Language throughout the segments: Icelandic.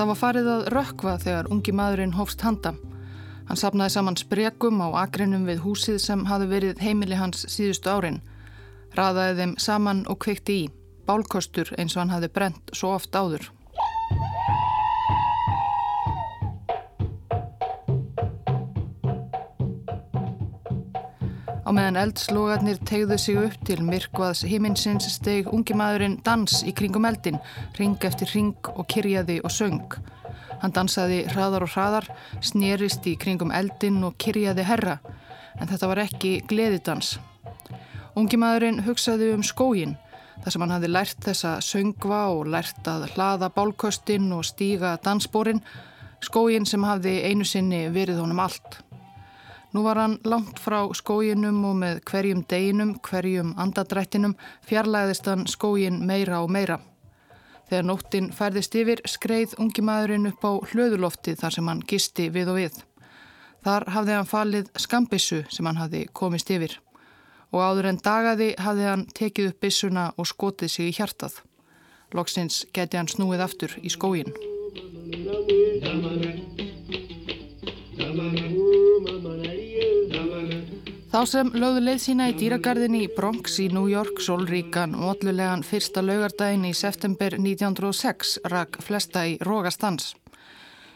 Það var farið að rökva þegar ungi maðurinn hófst handa. Hann sapnaði saman sprekum á akrinum við húsið sem hafi verið heimili hans síðustu árin. Raðaði þeim saman og kveikti í. Bálkostur eins og hann hafi brent svo oft áður. Á meðan eldslogarnir tegðu sig upp til myrkvaðs himinsins steg ungi maðurinn dans í kringum eldin, ring eftir ring og kyrjaði og söng. Hann dansaði hraðar og hraðar, snerist í kringum eldin og kyrjaði herra, en þetta var ekki gleðidans. Ungi maðurinn hugsaði um skógin, þar sem hann hafði lært þessa söngva og lært að hlaða bálkostin og stíga dansbórin, skógin sem hafði einu sinni verið honum allt. Nú var hann langt frá skóginum og með hverjum deginum, hverjum andadrættinum fjarlæðist hann skógin meira og meira. Þegar nóttin færðist yfir skreið ungi maðurinn upp á hlöðulofti þar sem hann gisti við og við. Þar hafði hann falið skambissu sem hann hafði komist yfir og áður en dagaði hafði hann tekið upp bissuna og skotið sig í hjartað. Loksins geti hann snúið aftur í skógin. Þá sem lögðu leið sína í dýragarðinni í Bronx í New York sólríkan og allulegan fyrsta laugardaginn í september 1906 rak flesta í rógastans.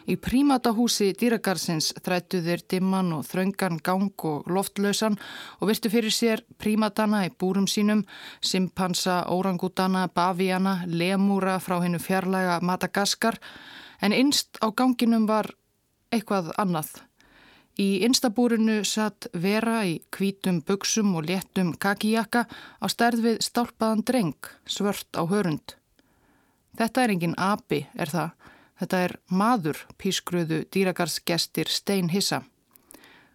Í prímatahúsi dýragarðsins þrættu þeir dimman og þraungan gang og loftlausan og virtu fyrir sér prímatana í búrum sínum, simpansa, órangutana, bavíana, lemúra frá hennu fjarlæga Madagaskar en innst á ganginum var eitthvað annað. Í instabúrinu satt Vera í kvítum buksum og léttum kakijakka á stærð við stálpaðan dreng, svört á hörund. Þetta er engin api, er það. Þetta er maður, pískruðu dýragarsgestir Stein Hissa.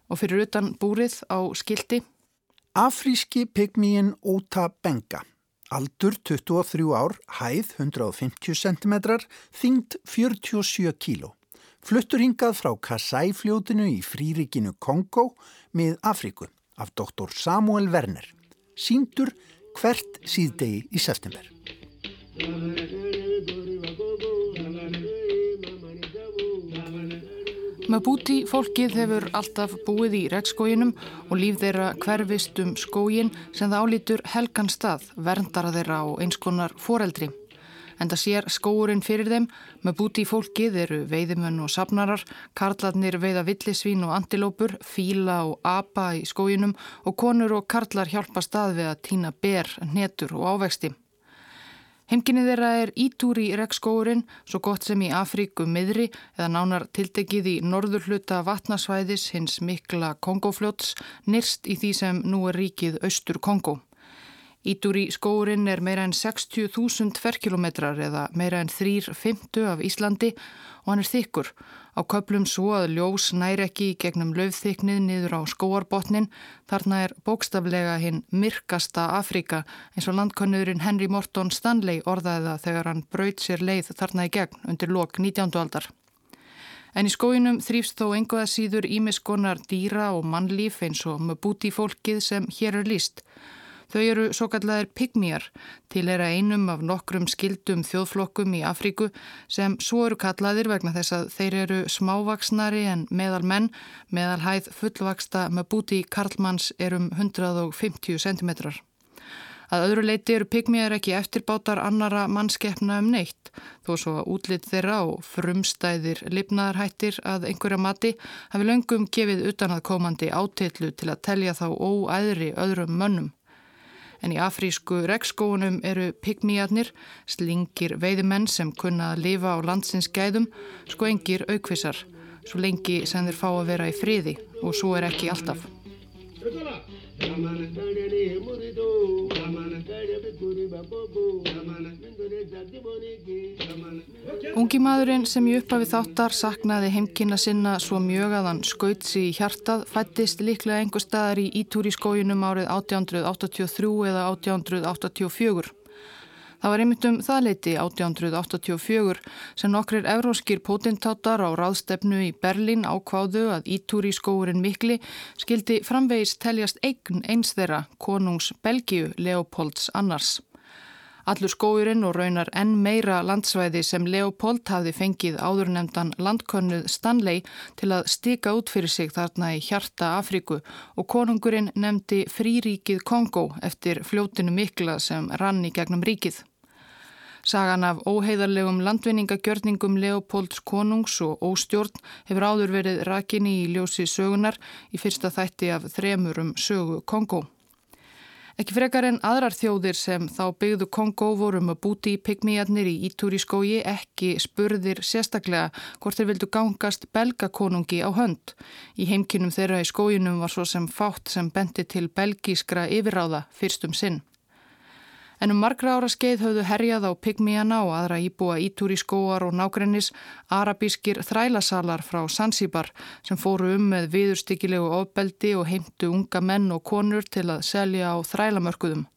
Og fyrir utan búrið á skildi. Afríski pygmíin Óta Benga. Aldur 23 ár, hæð 150 cm, þingd 47 kíló. Fluttur hingað frá Kasai-fljótinu í frírikinu Kongo með Afriku af doktor Samuel Werner. Sýndur hvert síðdegi í september. Mabuti fólkið hefur alltaf búið í regnskóginum og líf þeirra hverfist um skógin sem það álítur helgan stað, verndara þeirra og einskonar foreldri en það sér skóurinn fyrir þeim með búti í fólkið eru veiðimenn og sapnarar, karlarnir veiða villisvín og antilópur, fíla og apa í skójinum og konur og karlar hjálpa stað við að týna ber, netur og ávexti. Heimkinni þeirra er ítúri í regnskóurinn, svo gott sem í Afríku miðri eða nánar tiltekið í norður hluta vatnasvæðis hins mikla Kongofljóts, nyrst í því sem nú er ríkið Östur Kongo. Ítúri skóurinn er meira en 60.000 ferkilometrar eða meira en 3,50 af Íslandi og hann er þykkur. Á köplum svo að ljós næri ekki í gegnum löfþyknið niður á skóarbotnin. Þarna er bókstaflega hinn myrkasta Afrika eins og landkonnurinn Henry Morton Stanley orðaði það þegar hann braut sér leið þarna í gegn undir lok 19. aldar. En í skóinum þrýfst þó engoða síður ímiskonar dýra og mannlíf eins og með búti fólkið sem hér er líst. Þau eru svo kallar pygmýjar. Til er að einum af nokkrum skildum þjóðflokkum í Afríku sem svo eru kallaðir vegna þess að þeir eru smávaksnari en meðal menn, meðal hæð fullvaksta með búti Karlmanns er um 150 cm. Að öðru leiti eru pygmýjar ekki eftirbátar annara mannskeppna um neitt, þó svo að útlitt þeirra og frumstæðir lifnaðarhættir að einhverja mati hafi löngum gefið utan að komandi átillu til að telja þá óæðri öðrum mönnum en í afrísku regnskóunum eru pygmíjarnir, slingir veiðimenn sem kunna að lifa á landsins gæðum, sko engir aukvisar, svo lengi sem þeir fá að vera í friði og svo er ekki alltaf. Ungi maðurinn sem í upphafi þáttar saknaði heimkynna sinna svo mjög að hann skautsi í hjartað fættist líklega einhver staðar í Ítúri skójunum árið 1883 eða 1884. Það var einmitt um það leiti 1884 sem nokkrir evróskir potentátar á ráðstefnu í Berlín ákváðu að ítúri skóurinn mikli skildi framvegis teljast eign eins þeirra konungs Belgiu Leopolds annars. Allur skóurinn og raunar enn meira landsvæði sem Leopold hafði fengið áðurnemdan landkönnuð Stanley til að stika út fyrir sig þarna í hjarta Afríku og konungurinn nefndi fríríkið Kongo eftir fljótinu mikla sem rann í gegnum ríkið. Sagan af óheiðarlegum landvinningagjörningum Leopolds konungs og óstjórn hefur áður verið rakinni í ljósi sögunar í fyrsta þætti af þremurum sögu Kongo. Ekki frekar en aðrar þjóðir sem þá byggðu Kongo vorum að búti í pygmíjarnir í Ítúriskói ekki spurðir sérstaklega hvort þeir vildu gangast belgakonungi á hönd. Í heimkinnum þeirra í skójunum var svo sem fátt sem bendi til belgískra yfirráða fyrstum sinn. En um margra ára skeið höfðu herjað á Pygmíana og aðra íbúa ítúri skóar og nágrennis arabískir þrælasalar frá Sansibar sem fóru um með viðurstikilegu ofbeldi og heimtu unga menn og konur til að selja á þrælamörkuðum.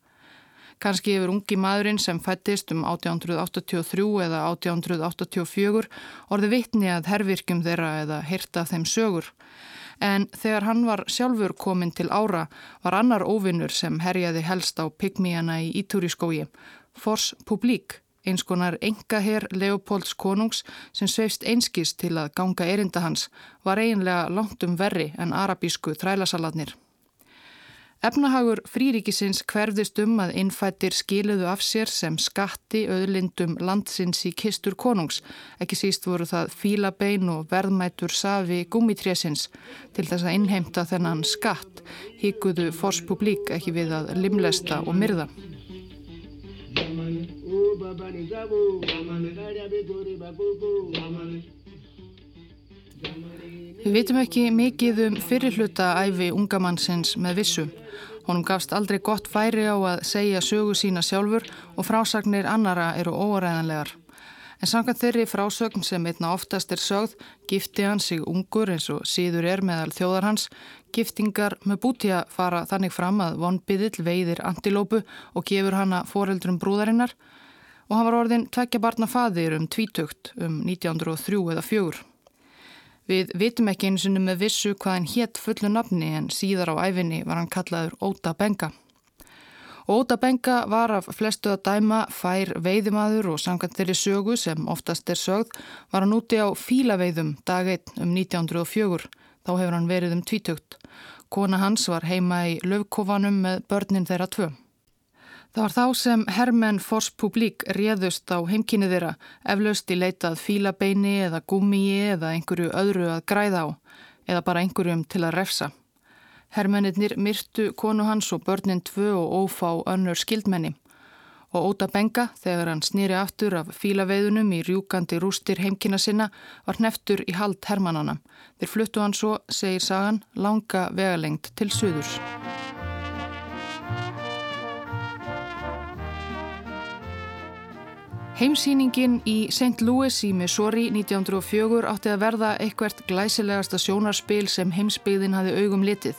Kanski hefur ungi maðurinn sem fættist um 1883 eða 1884 orði vittni að herrvirkjum þeirra eða heyrta þeim sögur en þegar hann var sjálfur komin til ára var annar óvinnur sem herjaði helst á pygmíjana í Ítúriskói, Fors Publik, eins konar engaher Leopolds konungs sem sveifst einskist til að ganga erinda hans, var eiginlega langt um verri en arabísku þrælasalatnir. Efnahagur fríríkisins hverðist um að innfættir skiluðu af sér sem skatti öðlindum landsins í kistur konungs. Ekki síst voru það fílabein og verðmætur safi gummitrésins til þess að innheimta þennan skatt. Híkuðu forspublik ekki við að limlesta og myrða. Við vitum ekki mikið um fyrirluta æfi ungamannsins með vissu. Honum gafst aldrei gott færi á að segja sögu sína sjálfur og frásagnir annara eru óræðanlegar. En samkvæmt þeirri frásögn sem einna oftast er sögð, gifti hann sig ungur eins og síður er meðal þjóðar hans. Giftingar með bútja fara þannig fram að vonbiðill veiðir antilópu og gefur hana foreldrum brúðarinnar og hann var orðin tvekja barna faðir um tvítökt um 1903 eða 4. Við vitum ekki eins og með vissu hvað hann hétt fullu nafni en síðar á æfinni var hann kallaður Óta Benga. Óta Benga var af flestu að dæma fær veiðimaður og samkvæmt þeirri sögu sem oftast er sögð var hann úti á fílaveiðum dag 1 um 1904. Þá hefur hann verið um tvítökt. Kona hans var heima í löfkofanum með börnin þeirra tvö. Það var þá sem Hermann Fors Publik réðust á heimkynni þeirra eflaust í leitað fílabeini eða gúmíi eða einhverju öðru að græða á eða bara einhverjum til að refsa. Hermannir myrtu konu hans og börnin tvö og ófá önnur skildmenni og óta benga þegar hann snýri aftur af fílaveiðunum í rjúkandi rústir heimkynna sinna var hneftur í hald Hermannana. Þeir fluttu hann svo, segir sagan, langa vegalengt til suðurs. Heimsýningin í St. Louis í Missouri 1904 átti að verða eitthvert glæsilegasta sjónarspil sem heimsbyggðin hafi augum litið.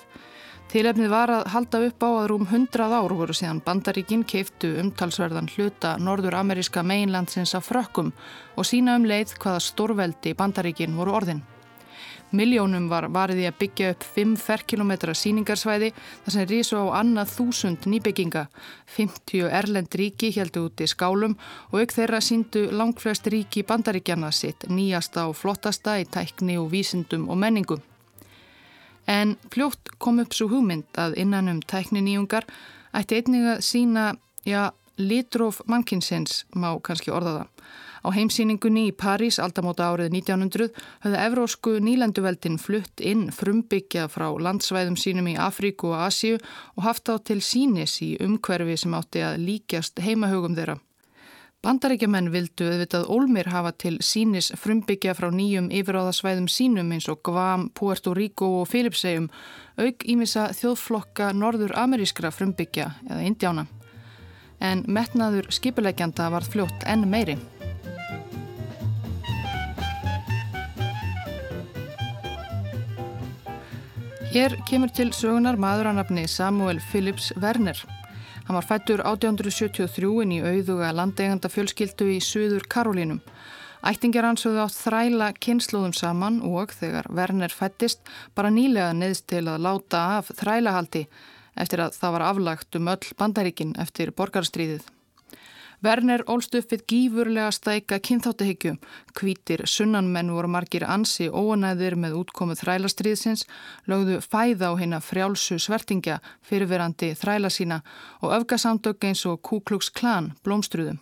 Tilefnið var að halda upp á að rúm 100 ár voru síðan bandaríkinn keiftu umtalsverðan hluta norður-ameríska mainlandsins af frökkum og sína um leið hvaða stórveldi bandaríkinn voru orðin. Miljónum var variði að byggja upp 5 ferkilometra síningarsvæði þar sem rísu á annað þúsund nýbygginga. 50 erlend ríki heldu út í skálum og auk þeirra síndu langflest ríki bandaríkjana sitt nýjasta og flottasta í tækni og vísindum og menningu. En fljótt kom upp svo hugmynd að innan um tækni nýjungar ætti einnig að sína, já, litróf mannkinsins má kannski orða það. Á heimsýningunni í París aldamóta árið 1900 höfðu evrósku nýlenduveldin flutt inn frumbyggja frá landsvæðum sínum í Afríku og Asíu og haft á til sínis í umhverfi sem átti að líkjast heimahögum þeirra. Bandaríkjaman vildu auðvitað Olmir hafa til sínis frumbyggja frá nýjum yfiráðasvæðum sínum eins og Guam, Puerto Rico og Filipsegjum auk ímissa þjóðflokka norður-amerískra frumbyggja eða indjána. En metnaður skipuleikjanda var fljótt enn meiri. Hér kemur til sögunar maðuranafni Samuel Phillips Werner. Hann var fættur 1873 inn í auðuga landeiganda fjölskyldu í Suður Karolínum. Ættingjar hans höfðu átt þræla kynnslóðum saman og þegar Werner fættist bara nýlega neðst til að láta af þrælahaldi eftir að það var aflagt um öll bandaríkin eftir borgarstríðið. Werner ólst upp við gífurlega stæka kynþáttahyggju. Kvítir sunnanmenn voru margir ansi óanæðir með útkomuð þrælastriðsins, lögðu fæða á hérna frjálsu svertingja fyrirverandi þræla sína og öfgasamtök eins og Kúkluks klan blómstruðum.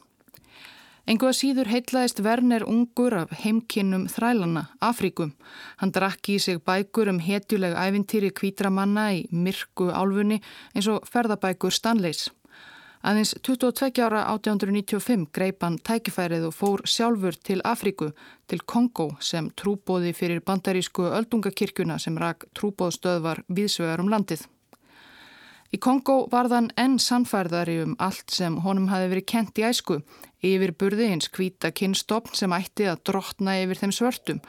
Enguða síður heitlaðist Werner ungur af heimkinnum þrælana, Afríkum. Hann drakk í sig bækur um hetjuleg ævintýri kvítra manna í myrku álfunni eins og ferðabækur Stanleys. Aðeins 22 ára 1895 greip hann tækifærið og fór sjálfur til Afríku, til Kongo sem trúbóði fyrir bandarísku öldungakirkuna sem rak trúbóðstöðvar viðsvegar um landið. Í Kongo var þann enn sannfærðari um allt sem honum hafi verið kent í æsku, yfir burði hins hvita kynstofn sem ætti að drotna yfir þeim svörtum.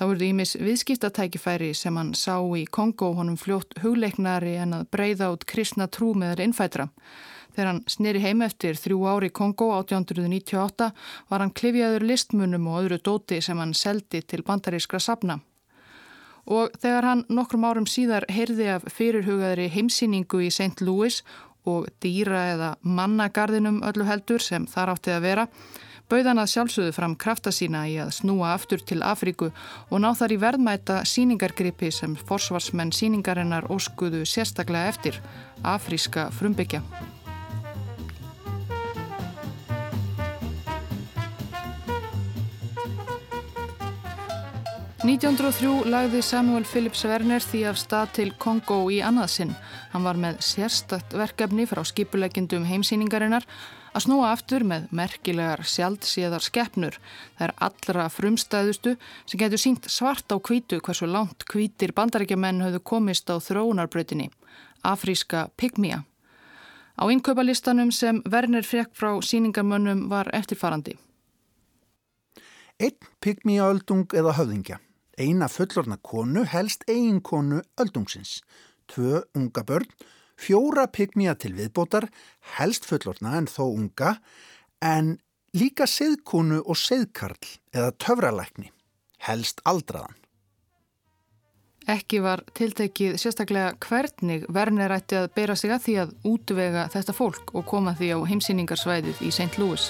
Þá verði ímis viðskiptatækifæri sem hann sá í Kongo honum fljótt hugleiknari en að breyða út kristna trú meðal innfætra. Þegar hann sneri heim eftir þrjú ári í Kongo 1898 var hann klifjaður listmunum og öðru dóti sem hann seldi til bandarískra sapna. Og þegar hann nokkrum árum síðar heyrði af fyrirhugaðri heimsýningu í St. Louis og dýra eða mannagarðinum öllu heldur sem þar átti að vera, bauðan að sjálfsögðu fram krafta sína í að snúa aftur til Afríku og ná þar í verðmæta síningargripi sem forsvarsmenn síningarinnar óskuðu sérstaklega eftir, afríska frumbyggja. 1903 lagði Samuel Phillips Werner því af stað til Kongo í annaðsinn. Hann var með sérstakt verkefni frá skipulegjendum heimsýningarinnar að snúa aftur með merkilegar sjálfsíðar skeppnur. Það er allra frumstæðustu sem getur sínt svart á kvítu hversu langt kvítir bandarækjamenn höfðu komist á þróunarbrötinni. Afríska Pygmía. Á innkaupalistanum sem Werner frekk frá síningamönnum var eftirfarandi. Einn Pygmíaöldung eða höfðingja eina fullorna konu helst ein konu öldungsins, tvö unga börn, fjóra pygmija til viðbótar, helst fullorna en þó unga, en líka seðkonu og seðkarl eða töfralækni, helst aldraðan. Ekki var tiltekið sérstaklega hvernig Werner ætti að bera sig að því að útvega þetta fólk og koma því á heimsýningarsvæðið í St. Louis.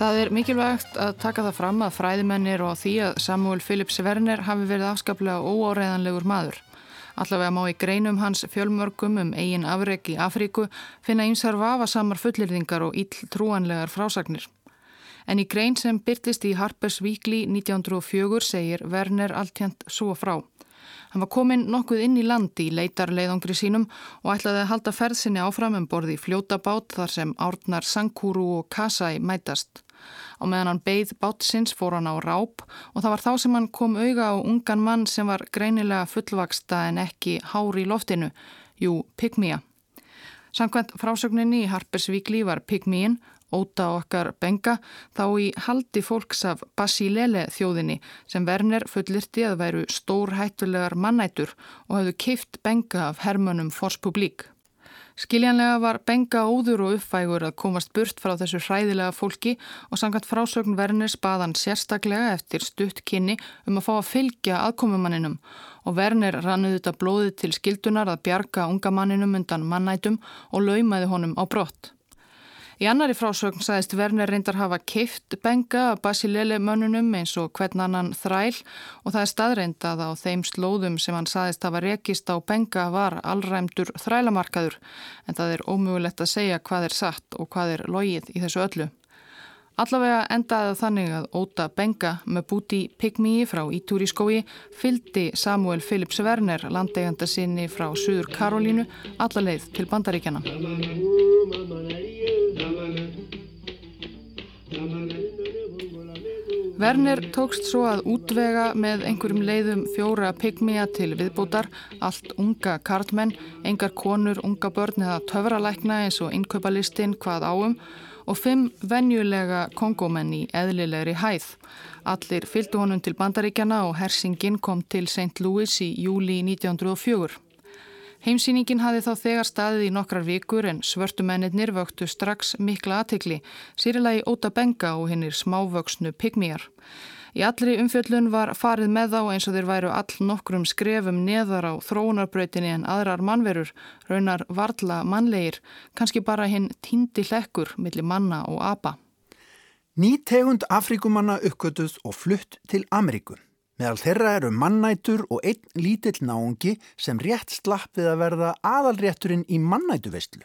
Það er mikilvægt að taka það fram að fræðimennir og því að Samuel Phillips Werner hafi verið afskaplega óáreðanlegur maður. Allavega má í greinum hans fjölmörgum um eigin afreg í Afríku finna einsar vafasamar fullirðingar og ill trúanlegar frásagnir. En í grein sem byrtist í Harper's Weekly 1904 segir Werner alltjent svo frá. Hann var komin nokkuð inn í landi í leitarleiðongri sínum og ætlaði að halda ferðsinni áfram um borði fljótabát þar sem árnar Sankuru og Kasai mætast. Á meðan hann beigð bátsins fór hann á ráp og það var þá sem hann kom auga á ungan mann sem var greinilega fullvaksta en ekki hári í loftinu, jú, Pygmía. Samkvæmt frásögninni í Harpersvíkli var Pygmín, óta okkar benga, þá í haldi fólks af Basilele þjóðinni sem Werner fullirti að væru stór hættulegar mannætur og hafðu keift benga af hermönum Fors Publik. Skiljanlega var benga óður og uppfægur að komast burt frá þessu hræðilega fólki og sangat frásögn Werner spaðan sérstaklega eftir stutt kynni um að fá að fylgja aðkomumanninum og Werner rannuði þetta blóðið til skildunar að bjarga unga manninum undan mannætum og laumaði honum á brott. Í annari frásögn sagðist Werner reyndar hafa keift benga að Basilele mönnunum eins og hvern annan þræl og það er staðreindað á þeim slóðum sem hann sagðist hafa rekist á benga var allræmdur þrælamarkaður en það er ómögulegt að segja hvað er satt og hvað er logið í þessu öllu. Allavega endaði þannig að Óta Benga með búti Pygmíi frá Ítúri skói fyldi Samuel Phillips Werner landeganda sinni frá Suður Karolínu allarleið til bandaríkjana. Werner tókst svo að útvega með einhverjum leiðum fjóra pygmija til viðbútar, allt unga karlmenn, engar konur, unga börn eða töfralækna eins og innkaupalistinn hvað áum og fimm venjulega kongómenn í eðlilegri hæð. Allir fylgdu honum til bandaríkjana og hersingin kom til St. Louis í júli 1904. Heimsýningin hafi þá þegar staðið í nokkrar vikur en svörtumennir vöktu strax mikla aðtikli, sýrilagi Óta Benga og hinnir smávöksnu pygmíjar. Í allri umfjöllun var farið með þá eins og þeir væru all nokkrum skrefum neðar á þróunarbrautinni en aðrar mannverur, raunar varla mannlegir, kannski bara hinn tíndi hlekkur millir manna og apa. Ný tegund Afrikumanna uppgötuð og flutt til Ameríku. Meðal þeirra eru mannætur og einn lítill náungi sem rétt slapp við að verða aðalrétturinn í mannætuvestlu.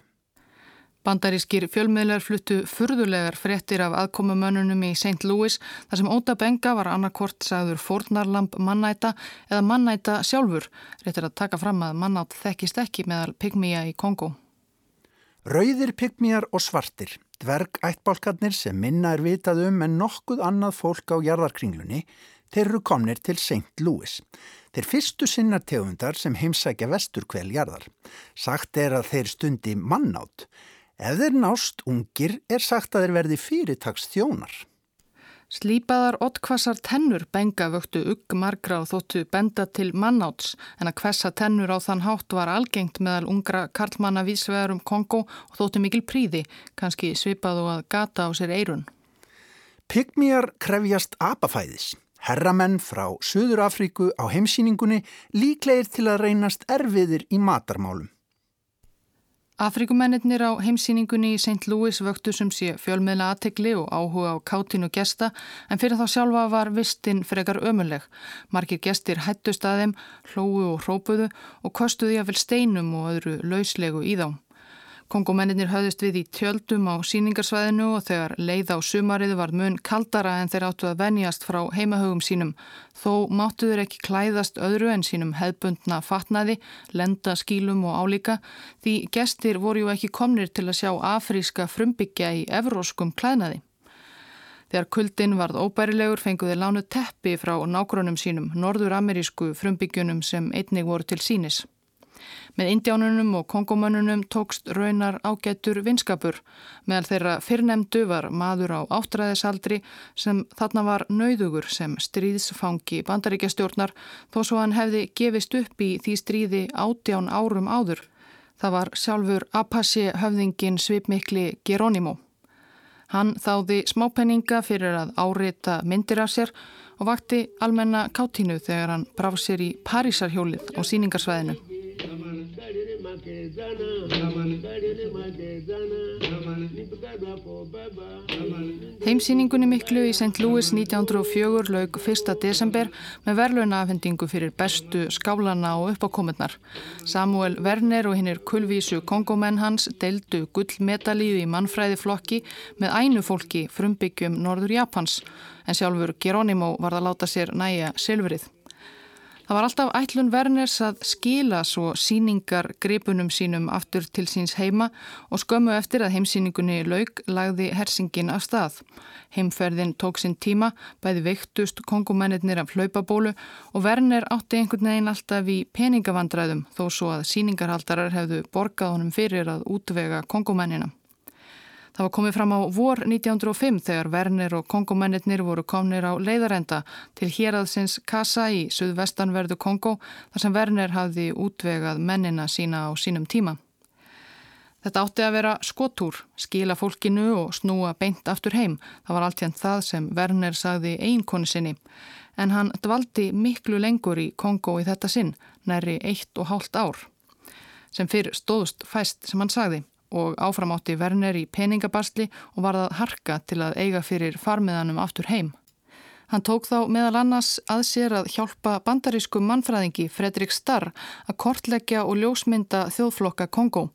Bandarískir fjölmiðlar fluttu furðulegar fréttir af aðkomumönnunum í St. Louis þar sem Óta Benga var annarkort sagður fornarlamp mannæta eða mannæta sjálfur, réttir að taka fram að mannátt þekkist ekki meðal pygmía í Kongo. Rauðir pygmíjar og svartir, dvergættbálkarnir sem minna er vitað um en nokkuð annað fólk á jarðarkringlunni, þeir eru komnir til St. Louis. Þeir fyrstu sinnartegundar sem heimsækja vestur kvel jarðar. Sagt er að þeir stundi mannátt. Ef þeir nást ungir er sagt að þeir verði fyrirtags þjónar. Slýpaðar ottkvassar tennur benga vöktu ugg margra og þóttu benda til mannáts en að kvessa tennur á þann hátt var algengt meðal ungra karlmanna vísvegar um Kongo og þóttu mikil príði, kannski svipað og að gata á sér eirun. Pygmíjar krefjast apafæðis. Herramenn frá Suður Afríku á heimsýningunni líklegir til að reynast erfiðir í matarmálum. Afrikumennir á heimsýningunni í St. Louis vöktu sem sé fjölmiðla aðtegli og áhuga á kátinu gesta en fyrir þá sjálfa var vistinn frekar ömuleg. Markir gestir hættust að þeim, hlóu og hrópuðu og kostuði að vel steinum og öðru lauslegu í þá. Kongomennir höfðist við í tjöldum á síningarsvæðinu og þegar leið á sumarið var mun kaldara en þeir áttu að venjast frá heimahögum sínum. Þó máttuður ekki klæðast öðru en sínum hefbundna fatnaði, lenda skílum og álíka því gestir voru ju ekki komnir til að sjá afríska frumbyggja í evróskum klæðnaði. Þegar kuldin varð óbærilegur fenguði lánu teppi frá nákronum sínum, norður-amerísku frumbyggjunum sem einnig voru til sínis. Með indjánunum og kongomönnunum tókst raunar ágættur vinskapur. Meðal þeirra fyrrnemdu var maður á áttræðisaldri sem þarna var nauðugur sem stríðsfangi bandaríkjastjórnar þó svo hann hefði gefist upp í því stríði átján árum áður. Það var sjálfur Apache höfðingin svipmikli Geronimo. Hann þáði smápenninga fyrir að árita myndir af sér og vakti almenna kátínu þegar hann braf sér í Parísarhjólið á síningarsvæðinu. Heimsýningunni miklu í St. Louis 1904 laug 1. desember með verðlunafhendingu fyrir bestu skálana og uppákomurnar. Samuel Werner og hinnir kulvísu kongomenn hans deildu gullmedalíu í mannfræðiflokki með ænu fólki frumbyggjum Norður Japans en sjálfur Geronimo var að láta sér næja silfrið. Það var alltaf ætlun Werners að skila svo síningar gripunum sínum aftur til síns heima og skömmu eftir að heimsýningunni laug lagði hersingin af stað. Heimferðin tók sinn tíma, bæði veiktust kongumennir af hlaupabólu og Werner átti einhvern veginn alltaf í peningavandræðum þó svo að síningarhaldarar hefðu borgað honum fyrir að útvega kongumennina. Það var komið fram á vor 1905 þegar Werner og kongomennir voru komnir á leiðarenda til héraðsins Kasa í suðvestanverðu Kongo þar sem Werner hafði útvegað mennina sína á sínum tíma. Þetta átti að vera skotúr, skila fólkinu og snúa beint aftur heim. Það var alltjent það sem Werner sagði einkonu sinni. En hann dvaldi miklu lengur í Kongo í þetta sinn, næri eitt og hálft ár. Sem fyrr stóðst fæst sem hann sagði og áframátti Werner í peningabastli og var það harka til að eiga fyrir farmiðanum aftur heim. Hann tók þá meðal annars að sér að hjálpa bandarísku mannfræðingi Fredrik Starr að kortleggja og ljósmynda þjóðflokka Kongo.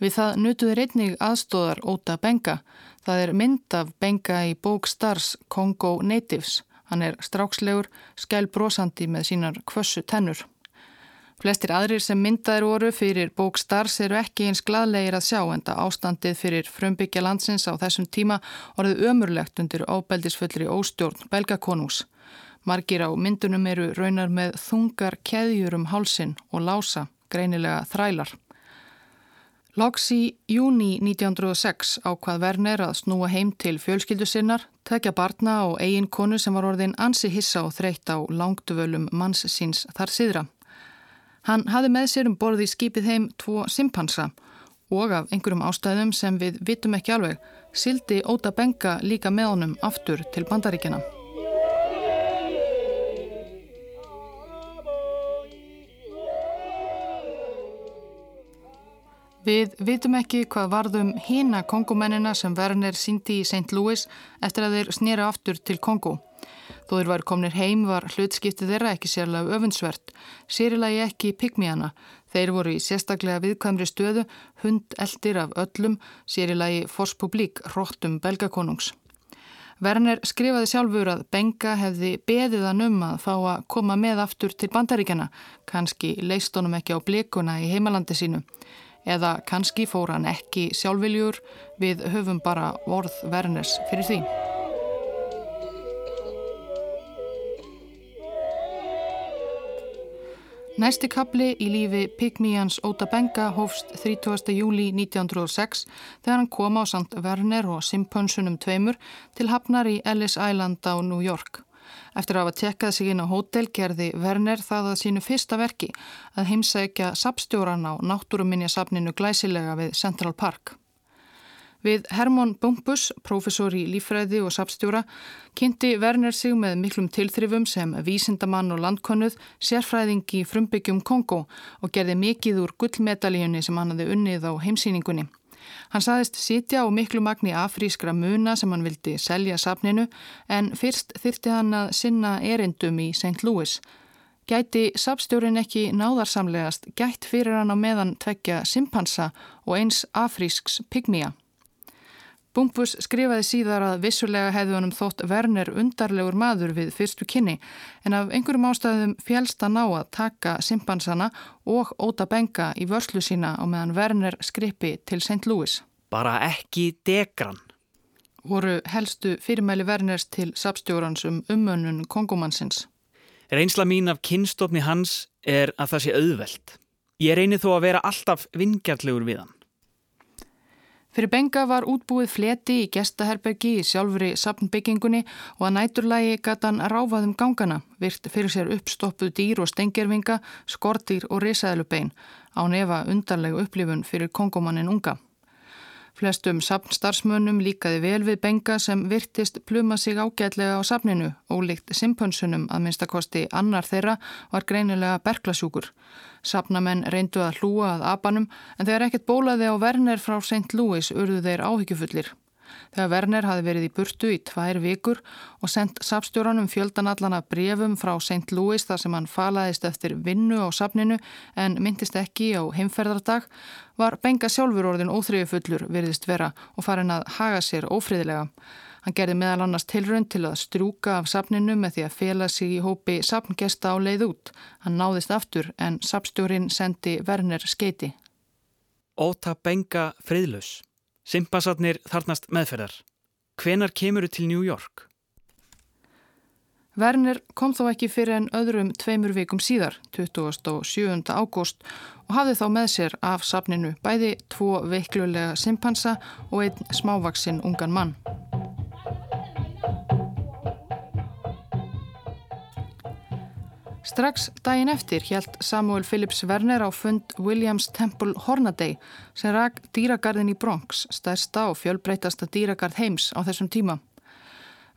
Við það nutuði reyning aðstóðar Óta Benga. Það er mynd af Benga í bók Starrs Kongo Natives. Hann er strákslegur, skælbrósandi með sínar kvössu tennur. Flestir aðrir sem myndaðir voru fyrir bók Stars eru ekki eins gladlegir að sjá en það ástandið fyrir frumbyggja landsins á þessum tíma orðið ömurlegt undir ábeldisfullri óstjórn belgakonús. Margir á myndunum eru raunar með þungar keðjur um hálsin og lása, greinilega þrælar. Loks í júni 1906 ákvað Werner að snúa heim til fjölskyldu sinnar, tekja barna og eigin konu sem var orðin ansi hissa og þreytt á langtuvölum manns síns þar síðra. Hann hafði með sér um borði í skipið heim tvo simpansa og af einhverjum ástæðum sem við vitum ekki alveg sildi Óta Benga líka með honum aftur til bandaríkjana. Við vitum ekki hvað varðum hína kongumennina sem Werner síndi í St. Louis eftir að þeir snýra aftur til Kongo. Þó þeir var komnir heim var hlutskiptið þeirra ekki sérlega öfunnsvert, sérilagi ekki pygmíana. Þeir voru í sérstaklega viðkvæmri stöðu, hund eldir af öllum, sérilagi Forspublik, róttum belgakonungs. Werner skrifaði sjálfur að Benga hefði beðið hann um að fá að koma með aftur til bandaríkjana, kannski leist honum ekki á blikuna í heimalandi sínu. Eða kannski fór hann ekki sjálfviljur, við höfum bara vorð Werners fyrir því. Næsti kapli í lífi Pygmíans Óta Benga hófst 30. júli 1906 þegar hann kom á Sant Werner og Simpönsunum tveimur til hafnar í Ellis Island á New York. Eftir að hafa tekkað sig inn á hótel gerði Werner það að sínu fyrsta verki að heimsækja sapstjóran á náttúruminja sapninu glæsilega við Central Park. Við Hermon Bumpus, professor í lífræði og sapstjóra, kynnti Werner sig með miklum tilþrifum sem vísindamann og landkonnuð, sérfræðingi frumbyggjum Kongo og gerði mikið úr gullmedalíunni sem hann hafði unnið á heimsýningunni. Hann saðist sitja á miklu magni afrískra muna sem hann vildi selja sapninu en fyrst þyrti hann að sinna erindum í St. Louis. Gæti sapstjórin ekki náðarsamlegast gætt fyrir hann á meðan tvekja simpansa og eins afrísks pygmía. Bumpus skrifaði síðar að vissulega hefði honum þótt Werner undarlegur maður við fyrstu kynni en af einhverjum ástæðum fjálst að ná að taka simpansana og óta benga í vörslu sína á meðan Werner skrippi til St. Louis. Bara ekki degran. Voru helstu fyrirmæli Werners til sapstjórans um umönnun kongumannsins. Reynsla mín af kynstofni hans er að það sé auðvelt. Ég reynir þó að vera alltaf vingjarlegur við hann. Fyrir Benga var útbúið fleti í gestaherbergi í sjálfri sapnbyggingunni og að næturlægi gata hann ráfað um gangana, virt fyrir sér uppstoppuð dýr og stengjörfinga, skortýr og risaðlubein á nefa undarlegu upplifun fyrir kongomannin unga. Flestum sapnstarfsmönnum líkaði vel við benga sem virtist pluma sig ágætlega á sapninu, ólíkt simpönsunum að minnstakosti annar þeirra var greinilega berglasjúkur. Sapnamenn reyndu að hlúa að abanum en þegar ekkert bólaði á Werner frá St. Louis urðu þeir áhyggjufullir. Þegar Werner hafi verið í burtu í tvær vikur og sendt sapstjóranum fjöldanallana brefum frá St. Louis þar sem hann falaðist eftir vinnu á sapninu en myndist ekki á heimferðardag, var Benga sjálfur orðin óþriðufullur veriðist vera og farin að haga sér ófriðilega. Hann gerði meðal annars tilrönd til að strúka af sapninu með því að fela sig í hópi sapngesta á leið út. Hann náðist aftur en sapstjórin sendi Werner skeiti. Óta Benga friðlaus. Simpansatnir þarnast meðferðar. Hvenar kemur þau til New York? Werner kom þó ekki fyrir en öðrum tveimur vikum síðar, 27. ágúst og hafði þá með sér af safninu bæði tvo veiklulega simpansa og einn smávaksinn ungan mann. Strax daginn eftir hjælt Samuel Phillips Werner á fund Williams Temple Hornaday sem rak dýragarðin í Bronx, stærsta og fjölbreytasta dýragarð heims á þessum tíma.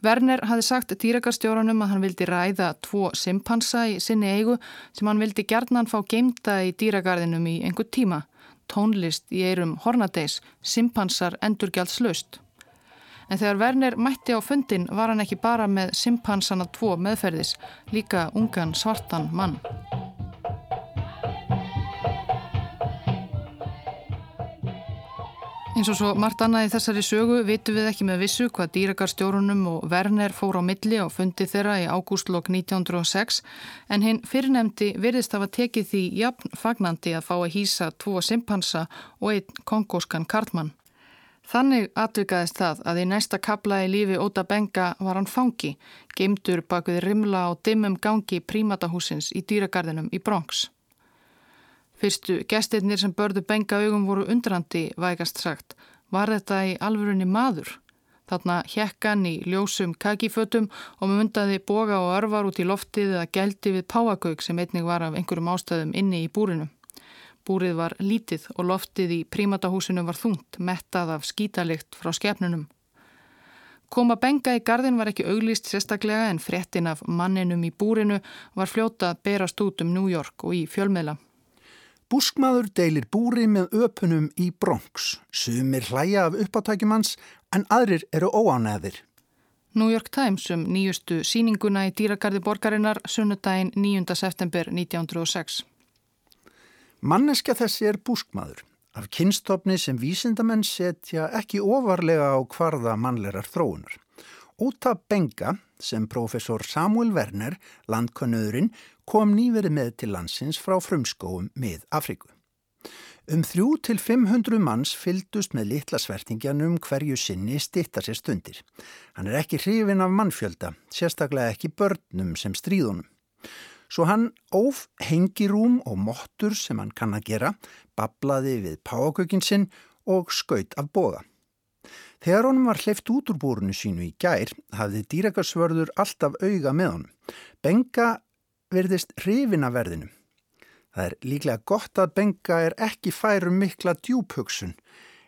Werner hafi sagt dýragarðstjóranum að hann vildi ræða tvo simpansa í sinni eigu sem hann vildi gerðnan fá geimta í dýragarðinum í einhver tíma. Tónlist í eirum Hornadays, simpansar endurgjaldslaust. En þegar Werner mætti á fundin var hann ekki bara með simpansana tvo meðferðis, líka ungan svartan mann. Eins og svo margt annað í þessari sögu vitum við ekki með vissu hvað dýragarstjórunum og Werner fór á milli á fundi þeirra í ágústlokk 1906 en hinn fyrirnemdi virðist hafa tekið því jafn fagnandi að fá að hýsa tvo simpansa og einn kongóskan kartmann. Þannig atvikaðist það að í næsta kabla í lífi Óta Benga var hann fangi, geimtur bak við rimla á dimmum gangi prímatahúsins í dýragarðinum í Bronx. Fyrstu gestirnir sem börðu Benga augum voru undrandi, vægast sagt, var þetta í alvörunni maður. Þarna hjekkan í ljósum kakifötum og mundaði boga og örvar út í loftið eða geldi við páagauk sem einnig var af einhverjum ástæðum inni í búrinu. Búrið var lítið og loftið í prímatahúsinu var þungt, mettað af skítalikt frá skefnunum. Koma benga í gardin var ekki auglýst sérstaklega en frettin af manninum í búrinu var fljóta að berast út um New York og í fjölmiðla. Búskmaður deilir búri með öpunum í Bronx. Sumir hlæja af uppátækjumans en aðrir eru óánæðir. New York Times um nýjustu síninguna í dýragarði borgarinnar sunnudaginn 9. september 1906. Manneska þessi er búskmaður. Af kynstofni sem vísindamenn setja ekki ofarlega á hvarða mannlegar þróunar. Óta Benga, sem profesor Samuel Werner, landkönnuðurinn, kom nýverið með til landsins frá frumskóum mið Afríku. Um þrjú til 500 manns fyldust með litla svertingjanum hverju sinni stitta sér stundir. Hann er ekki hrifin af mannfjölda, sérstaklega ekki börnum sem stríðunum. Svo hann óf hengirúm og mottur sem hann kann að gera, bablaði við páakökin sinn og skaut af boga. Þegar honum var hleyft út úr búrunu sínu í gær hafði dýrakarsvörður alltaf auga með honum. Benga verðist hrifin af verðinu. Það er líklega gott að Benga er ekki færum mikla djúphugsun.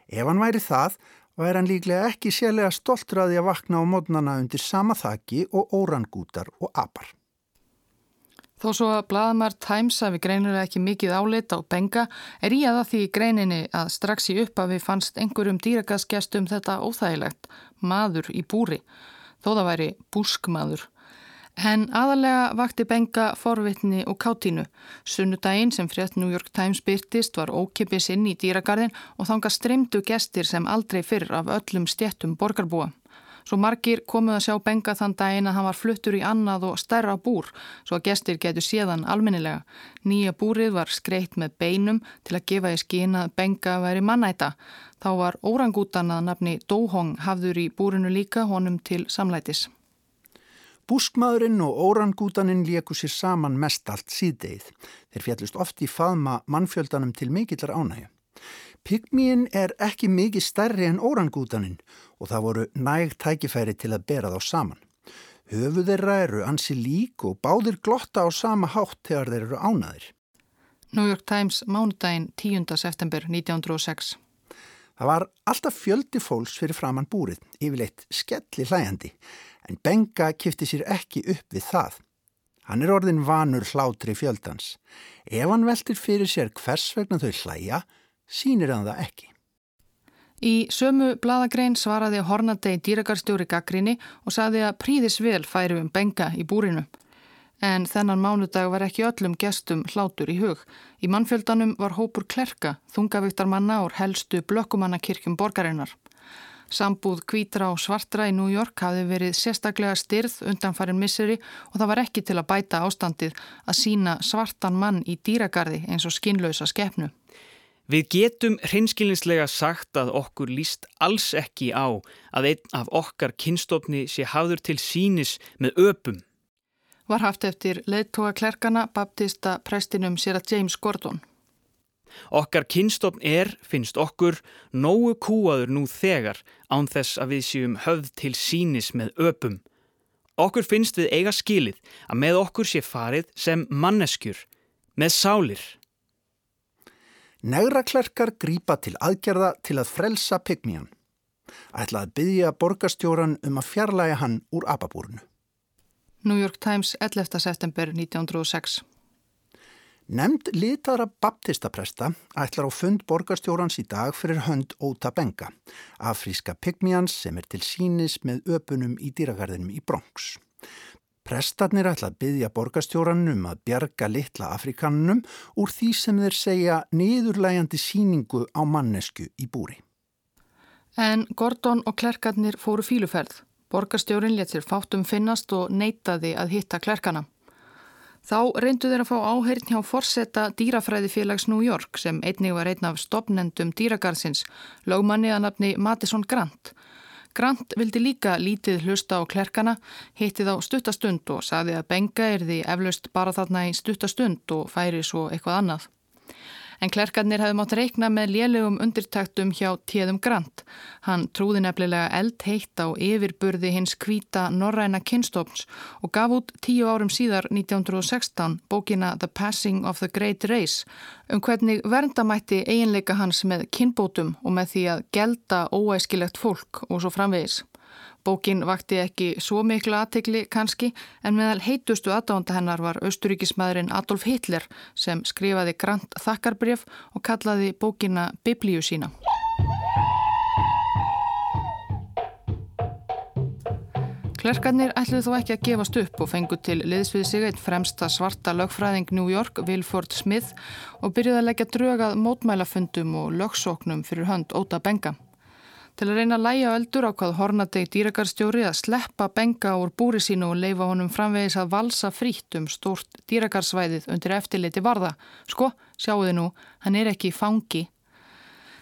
Ef hann væri það, væri hann líklega ekki sérlega stoltur að vakna á módnana undir sama þakki og órangútar og apar. Þó svo að Bladamar Times hafi greinilega ekki mikið álit á Benga er í aða því greininni að strax í upphafi fannst einhverjum dýragaskestum þetta óþægilegt, maður í búri, þó það væri búskmaður. En aðalega vakti Benga forvitni og kátínu. Sunnudaginn sem frétt New York Times byrtist var ókipis inn í dýragarðin og þanga streymdu gestir sem aldrei fyrr af öllum stjettum borgarbúa. Svo margir komuð að sjá Benga þann daginn að hann var fluttur í annað og stærra búr svo að gestir getur séðan almennilega. Nýja búrið var skreitt með beinum til að gefa í skina að Benga væri mannæta. Þá var órangútan að nafni Dóhong hafður í búrinu líka honum til samlætis. Búskmaðurinn og órangútaninn lieku sér saman mest allt síðdeið. Þeir fjallust oft í faðma mannfjöldanum til mikillar ánægja. Pygmíin er ekki mikið stærri en órangútaninn og það voru nægt tækifæri til að bera þá saman. Höfu þeirra eru ansi lík og báðir glotta á sama hátt þegar þeir eru ánaðir. New York Times mánudaginn 10. september 1906 Það var alltaf fjöldi fólks fyrir framann búrið, yfirleitt skelli hlæjandi en Benga kifti sér ekki upp við það. Hann er orðin vanur hlátri fjöldans. Ef hann veltir fyrir sér hvers vegna þau hlæja, sínir hann það ekki. Í sömu bladagrein svaraði Hornadei dýragarstjóri gaggrinni og saði að príðis vel færi um Benga í búrinu. En þennan mánudag var ekki öllum gestum hlátur í hug. Í mannfjöldanum var hópur klerka, þungavíktarmanna og helstu blökkumannakirkjum borgarinnar. Sambúð kvítra og svartra í New York hafi verið sérstaklega styrð undanfarin misseri og það var ekki til að bæta ástandið að sína svartan mann í dýragarði eins og skinnlausa skefnu. Við getum hreinskilinslega sagt að okkur líst alls ekki á að einn af okkar kynstofni sé hafður til sínis með öpum. Var haft eftir leittóa klerkana baptista prestinum sér að James Gordon. Okkar kynstofn er, finnst okkur, nógu kúaður nú þegar án þess að við séum höfð til sínis með öpum. Okkur finnst við eiga skilið að með okkur sé farið sem manneskjur, með sálir. Negraklerkar grýpa til aðgerða til að frelsa pygmían. Ætla að byggja borgastjóran um að fjarlæga hann úr apabúrunu. New York Times 11. september 1906 Nemnd litara baptistapresta ætlar á fund borgarstjórans í dag fyrir hönd Óta Benga, afríska pygmjans sem er til sínis með öpunum í dýragarðinum í Bronx. Prestarnir ætla að byggja borgarstjóranum að bjarga litla afrikanunum úr því sem þeir segja niðurlægandi síningu á mannesku í búri. En Gordon og klerkarnir fóru fíluferð. Borgarstjórin let sér fátum finnast og neytaði að hitta klerkana. Þá reyndu þeir að fá áheyrn hjá forsetta dýrafræðifélags New York sem einnig var einn af stopnendum dýragarðsins, lögmanni að nafni Madison Grant. Grant vildi líka lítið hlusta á klerkana, hitti þá stuttastund og saði að benga er því eflaust bara þarna í stuttastund og færi svo eitthvað annað en klerkarnir hefði mátt reikna með lélegum undirtaktum hjá Téðum Grant. Hann trúði nefnilega eld heitt á yfirburði hins kvíta norræna kynstofns og gaf út tíu árum síðar 1916 bókina The Passing of the Great Race um hvernig verndamætti eiginleika hans með kynbótum og með því að gelda óæskilegt fólk og svo framvegis. Bókin vakti ekki svo miklu aðtegli kannski en meðal heitustu aðdánda hennar var austuríkismæðurinn Adolf Hitler sem skrifaði grant þakkarbref og kallaði bókina Biblíu sína. Klerkarnir ætluð þó ekki að gefast upp og fengu til liðsvið sig einn fremsta svarta lögfræðing New York, Wilford Smith og byrjuði að leggja drögað mótmælafundum og lögsóknum fyrir hönd Óta Benga. Til að reyna að læja öldur ákvað Hornadeg dýragarstjóri að sleppa Benga úr búri sínu og leifa honum framvegis að valsa frítt um stórt dýragarsvæðið undir eftirliti varða. Sko, sjáuði nú, hann er ekki fangi.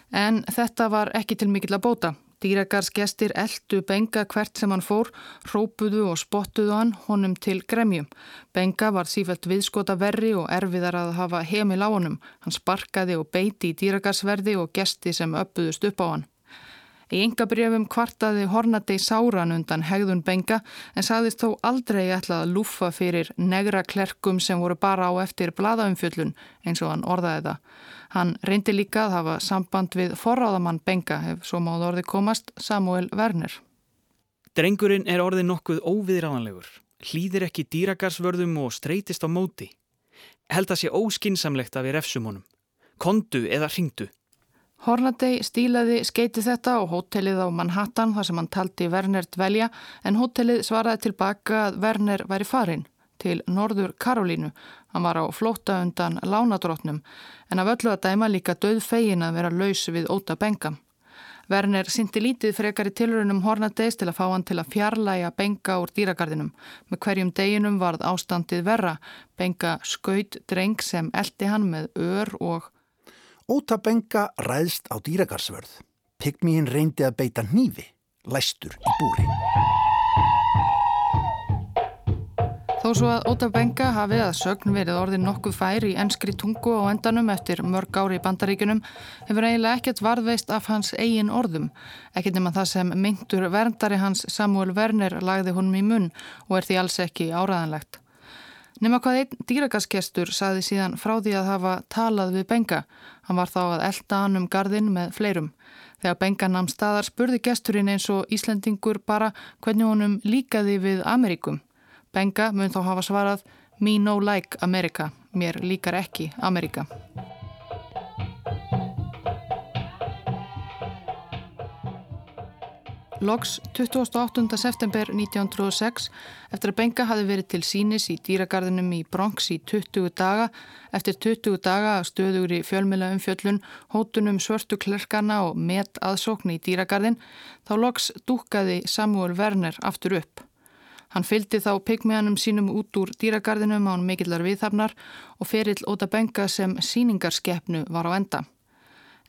En þetta var ekki til mikill að bóta. Dýragarsgestir eldu Benga hvert sem hann fór, rópuðu og spottuðu hann honum til gremjum. Benga var sífælt viðskota verri og erfiðar að hafa heimil á honum. Hann sparkaði og beiti í dýragarsverði og gesti sem öppuðust upp á hann. Í yngabrjöfum kvartaði Hornadei sáran undan hegðun Benga en saðist þó aldrei ætlað að lúfa fyrir negra klerkum sem voru bara á eftir bladaumfjöllun eins og hann orðaði það. Hann reyndi líka að hafa samband við forráðamann Benga ef svo máð orði komast Samuel Werner. Drengurinn er orðið nokkuð óviðræðanlegur, hlýðir ekki dýragarsvörðum og streytist á móti. Held að sé óskinsamlegt að við refsum honum. Kondu eða ringdu. Hornadei stílaði skeiti þetta og hótelið á Manhattan þar sem hann taldi Werner dvelja en hótelið svaraði tilbaka að Werner væri farin til Norður Karolínu. Hann var á flóta undan lánadrótnum en af öllu að dæma líka döð fegin að vera laus við óta benga. Werner syndi lítið frekar í tilrönum Hornadeis til að fá hann til að fjarlæga benga úr dýragarðinum. Með hverjum deginum varð ástandið verra. Benga skaut dreng sem eldi hann með ör og... Óta benga ræðst á dýragarsvörð. Pygmín reyndi að beita nýfi, læstur í búri. Þó svo að Óta Benga hafi að sögn verið orðin nokkuð fær í ennskri tungu á endanum eftir mörg ári í bandaríkunum hefur eiginlega ekkert varðveist af hans eigin orðum. Ekkert nema það sem myndur verndari hans Samuel Werner lagði honum í munn og er því alls ekki áraðanlegt. Nefna hvað einn dýragaskestur saði síðan frá því að hafa talað við Benga. Hann var þá að elda hann um gardin með fleirum. Þegar Benga namn staðar spurði gesturinn eins og Íslendingur bara hvernig honum líkaði við Amerikum. Benga mun þá hafa svarað Me no like America, mér líkar ekki Amerika. Loks 28. september 1906 eftir að Benga hafi verið til sínis í dýragarðinum í Bronx í 20 daga eftir 20 daga stöður í fjölmjöla umfjöllun, hótunum svörtu klerkana og met aðsókn í dýragarðin þá loks dúkaði Samuel Werner aftur upp. Hann fyldi þá pigmeanum sínum út úr dýragarðinum án mikillar viðhafnar og ferill óta benga sem síningarskeppnu var á enda.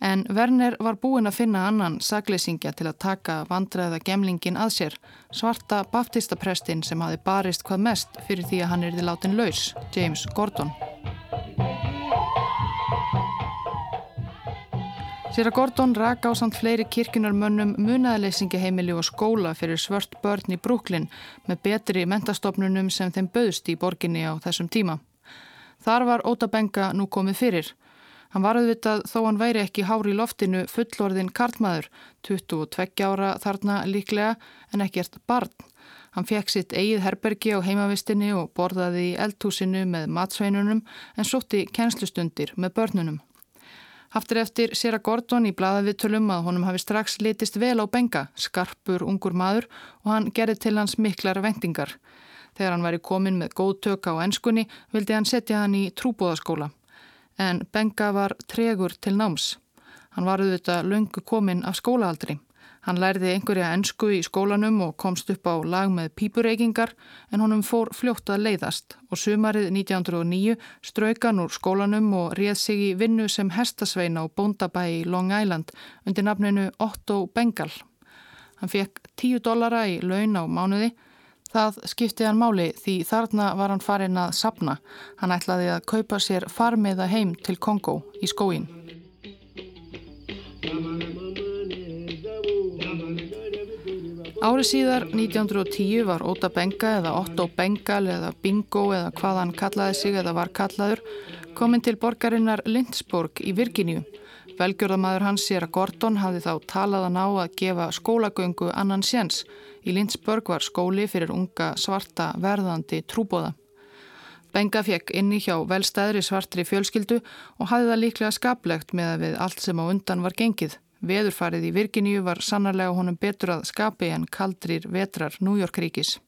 En Werner var búinn að finna annan sagleysingja til að taka vandræða gemlingin að sér, svarta baptistaprestin sem hafi barist hvað mest fyrir því að hann erði látin laus, James Gordon. Sér að Gordon rak á samt fleiri kirkunarmönnum munaðleysingaheimili og skóla fyrir svört börn í Brooklyn með betri mentastofnunum sem þeim bauðst í borginni á þessum tíma. Þar var Óta Benga nú komið fyrir. Hann var auðvitað þó hann væri ekki hári í loftinu fullorðin kartmaður, 22 ára þarna líklega en ekkert barn. Hann fekk sitt eigið herbergi á heimavistinni og borðaði í eldhúsinu með matsveinunum en sótti kennslustundir með börnunum. Haftir eftir sér að Gordon í bladaviðtölum að honum hafi strax litist vel á benga, skarpur ungur maður og hann gerði til hans miklar vendingar. Þegar hann væri komin með góð tökka á ennskunni vildi hann setja hann í trúbóðaskóla. En benga var tregur til náms. Hann var auðvitað löngu komin af skólaaldri. Hann lærði einhverja ennsku í skólanum og komst upp á lag með pípurreikingar en honum fór fljótt að leiðast og sumarið 1909 straukan úr skólanum og réð sig í vinnu sem hestasvein á Bóndabæ í Long Island undir nafninu Otto Bengal. Hann fekk 10 dollara í laun á mánuði. Það skipti hann máli því þarna var hann farin að sapna. Hann ætlaði að kaupa sér farmiða heim til Kongo í skóin. Árið síðar, 1910, var Óta Benga eða Otto Bengal eða Bingo eða hvað hann kallaði sig eða var kallaður komin til borgarinnar Lindsborg í Virginíu. Velgjörðamaður hans sér að Gordon hafði þá talaðan á að gefa skólagöngu annan séns. Í Lindsburg var skóli fyrir unga svarta verðandi trúbóða. Benga fekk inni hjá velstæðri svartri fjölskyldu og hafði það líklega skaplegt með að við allt sem á undan var gengið. Veðurfarið í Virginíu var sannarlega honum betur að skapi en kaldrir vetrar Nújorkríkis.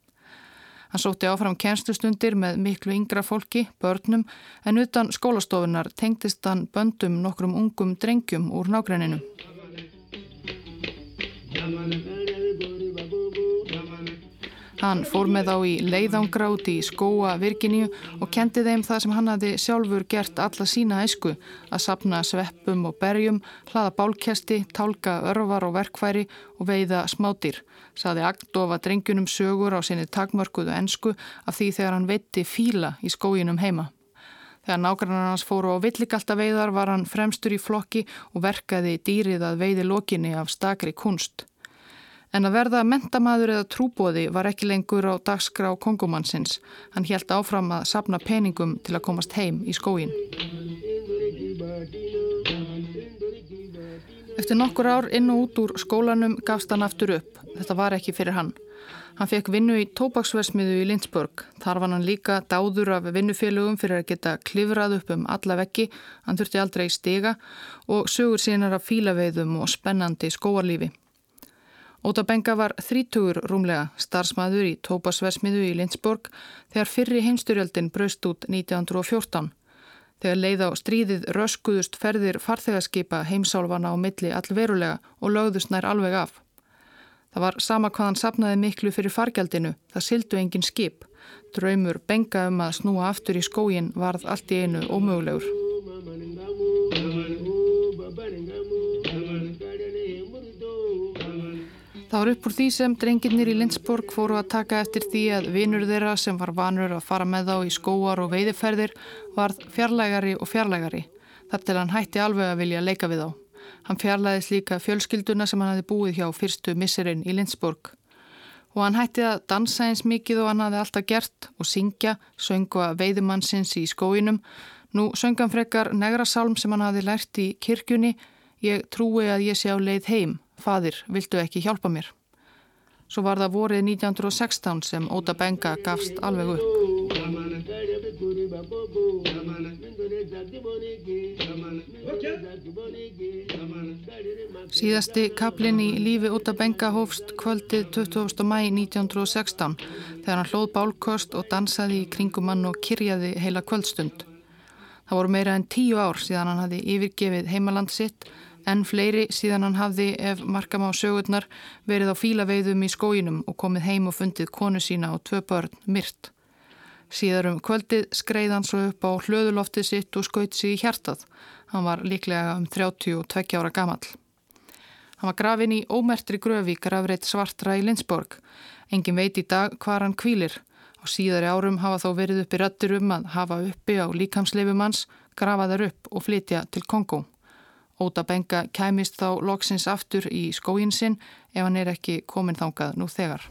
Hann sótti áfram kjenstustundir með miklu yngra fólki, börnum, en utan skólastofunar tengtist hann böndum nokkrum ungum drengjum úr nágrenninu. Hann fór með þá í leiðangra út í skóa Virginíu og kendi þeim það sem hann hafi sjálfur gert alla sína æsku að sapna sveppum og berjum, hlaða bálkjasti, tálka örvar og verkværi og veiða smátýr. Saði Agdofa drengjunum sögur á sinni takmörkuðu ensku af því þegar hann veitti fíla í skóginum heima. Þegar nágrannar hans fóru á villigalta veiðar var hann fremstur í flokki og verkaði dýrið að veiði lokinni af stakri kunst. En að verða mentamaður eða trúbóði var ekki lengur á dagskrá kongumannsins. Hann helt áfram að sapna peningum til að komast heim í skóin. Eftir nokkur ár inn og út úr skólanum gafst hann aftur upp. Þetta var ekki fyrir hann. Hann fekk vinnu í tópaksversmiðu í Lindsburg. Þar var hann líka dáður af vinnufélögum fyrir að geta klifrað upp um alla veggi. Hann þurfti aldrei stiga og sögur sínar af fílaveiðum og spennandi skóarlífi. Óta Benga var þrítugur rúmlega starfsmæður í Tópasversmiðu í Lindsborg þegar fyrri heimstyrjöldin braust út 1914. Þegar leið á stríðið röskuðust ferðir farþegarskipa heimsálfana á milli allverulega og lögðust nær alveg af. Það var sama hvað hann sapnaði miklu fyrir fargjaldinu, það sildu engin skip. Draumur Benga um að snúa aftur í skógin varð allt í einu ómögulegur. Það var upp úr því sem drengirnir í Lindsborg fóru að taka eftir því að vinur þeirra sem var vanur að fara með þá í skóar og veiðiferðir varð fjarlægari og fjarlægari. Þar til hann hætti alveg að vilja leika við þá. Hann fjarlæðis líka fjölskylduna sem hann hafi búið hjá fyrstu misserinn í Lindsborg. Og hann hætti að dansa eins mikið og hann hafi alltaf gert og syngja, söngu að veiðumannsins í skóinum. Nú söngan frekar negra sálm sem hann hafi lært í kirkjunni, ég trúi að ég sé á leið heim Fadir, viltu ekki hjálpa mér? Svo var það vorið 1916 sem Óta Benga gafst alveg upp. Síðasti kaplinn í lífi Óta Benga hófst kvöldið 20. mæ 1916 þegar hann hlóð bálkost og dansaði í kringum hann og kyrjaði heila kvöldstund. Það voru meira en tíu ár síðan hann hafi yfirgefið heimaland sitt en fleiri síðan hann hafði, ef markam á sögurnar, verið á fílaveiðum í skóginum og komið heim og fundið konu sína og tvö börn myrt. Síðar um kvöldið skreið hann svo upp á hlöðuloftið sitt og skaut sér í hjartað. Hann var líklega um 32 ára gamall. Hann var grafin í ómertri gröfi grafreit svartra í Lindsborg. Engin veit í dag hvar hann kvílir. Á síðari árum hafa þó verið uppi rættur um að hafa uppi á líkamsleifum hans, grafa þær upp og flytja til Kongo. Óta Benga kæmist þá loksins aftur í skóin sinn ef hann er ekki komin þangað nú þegar.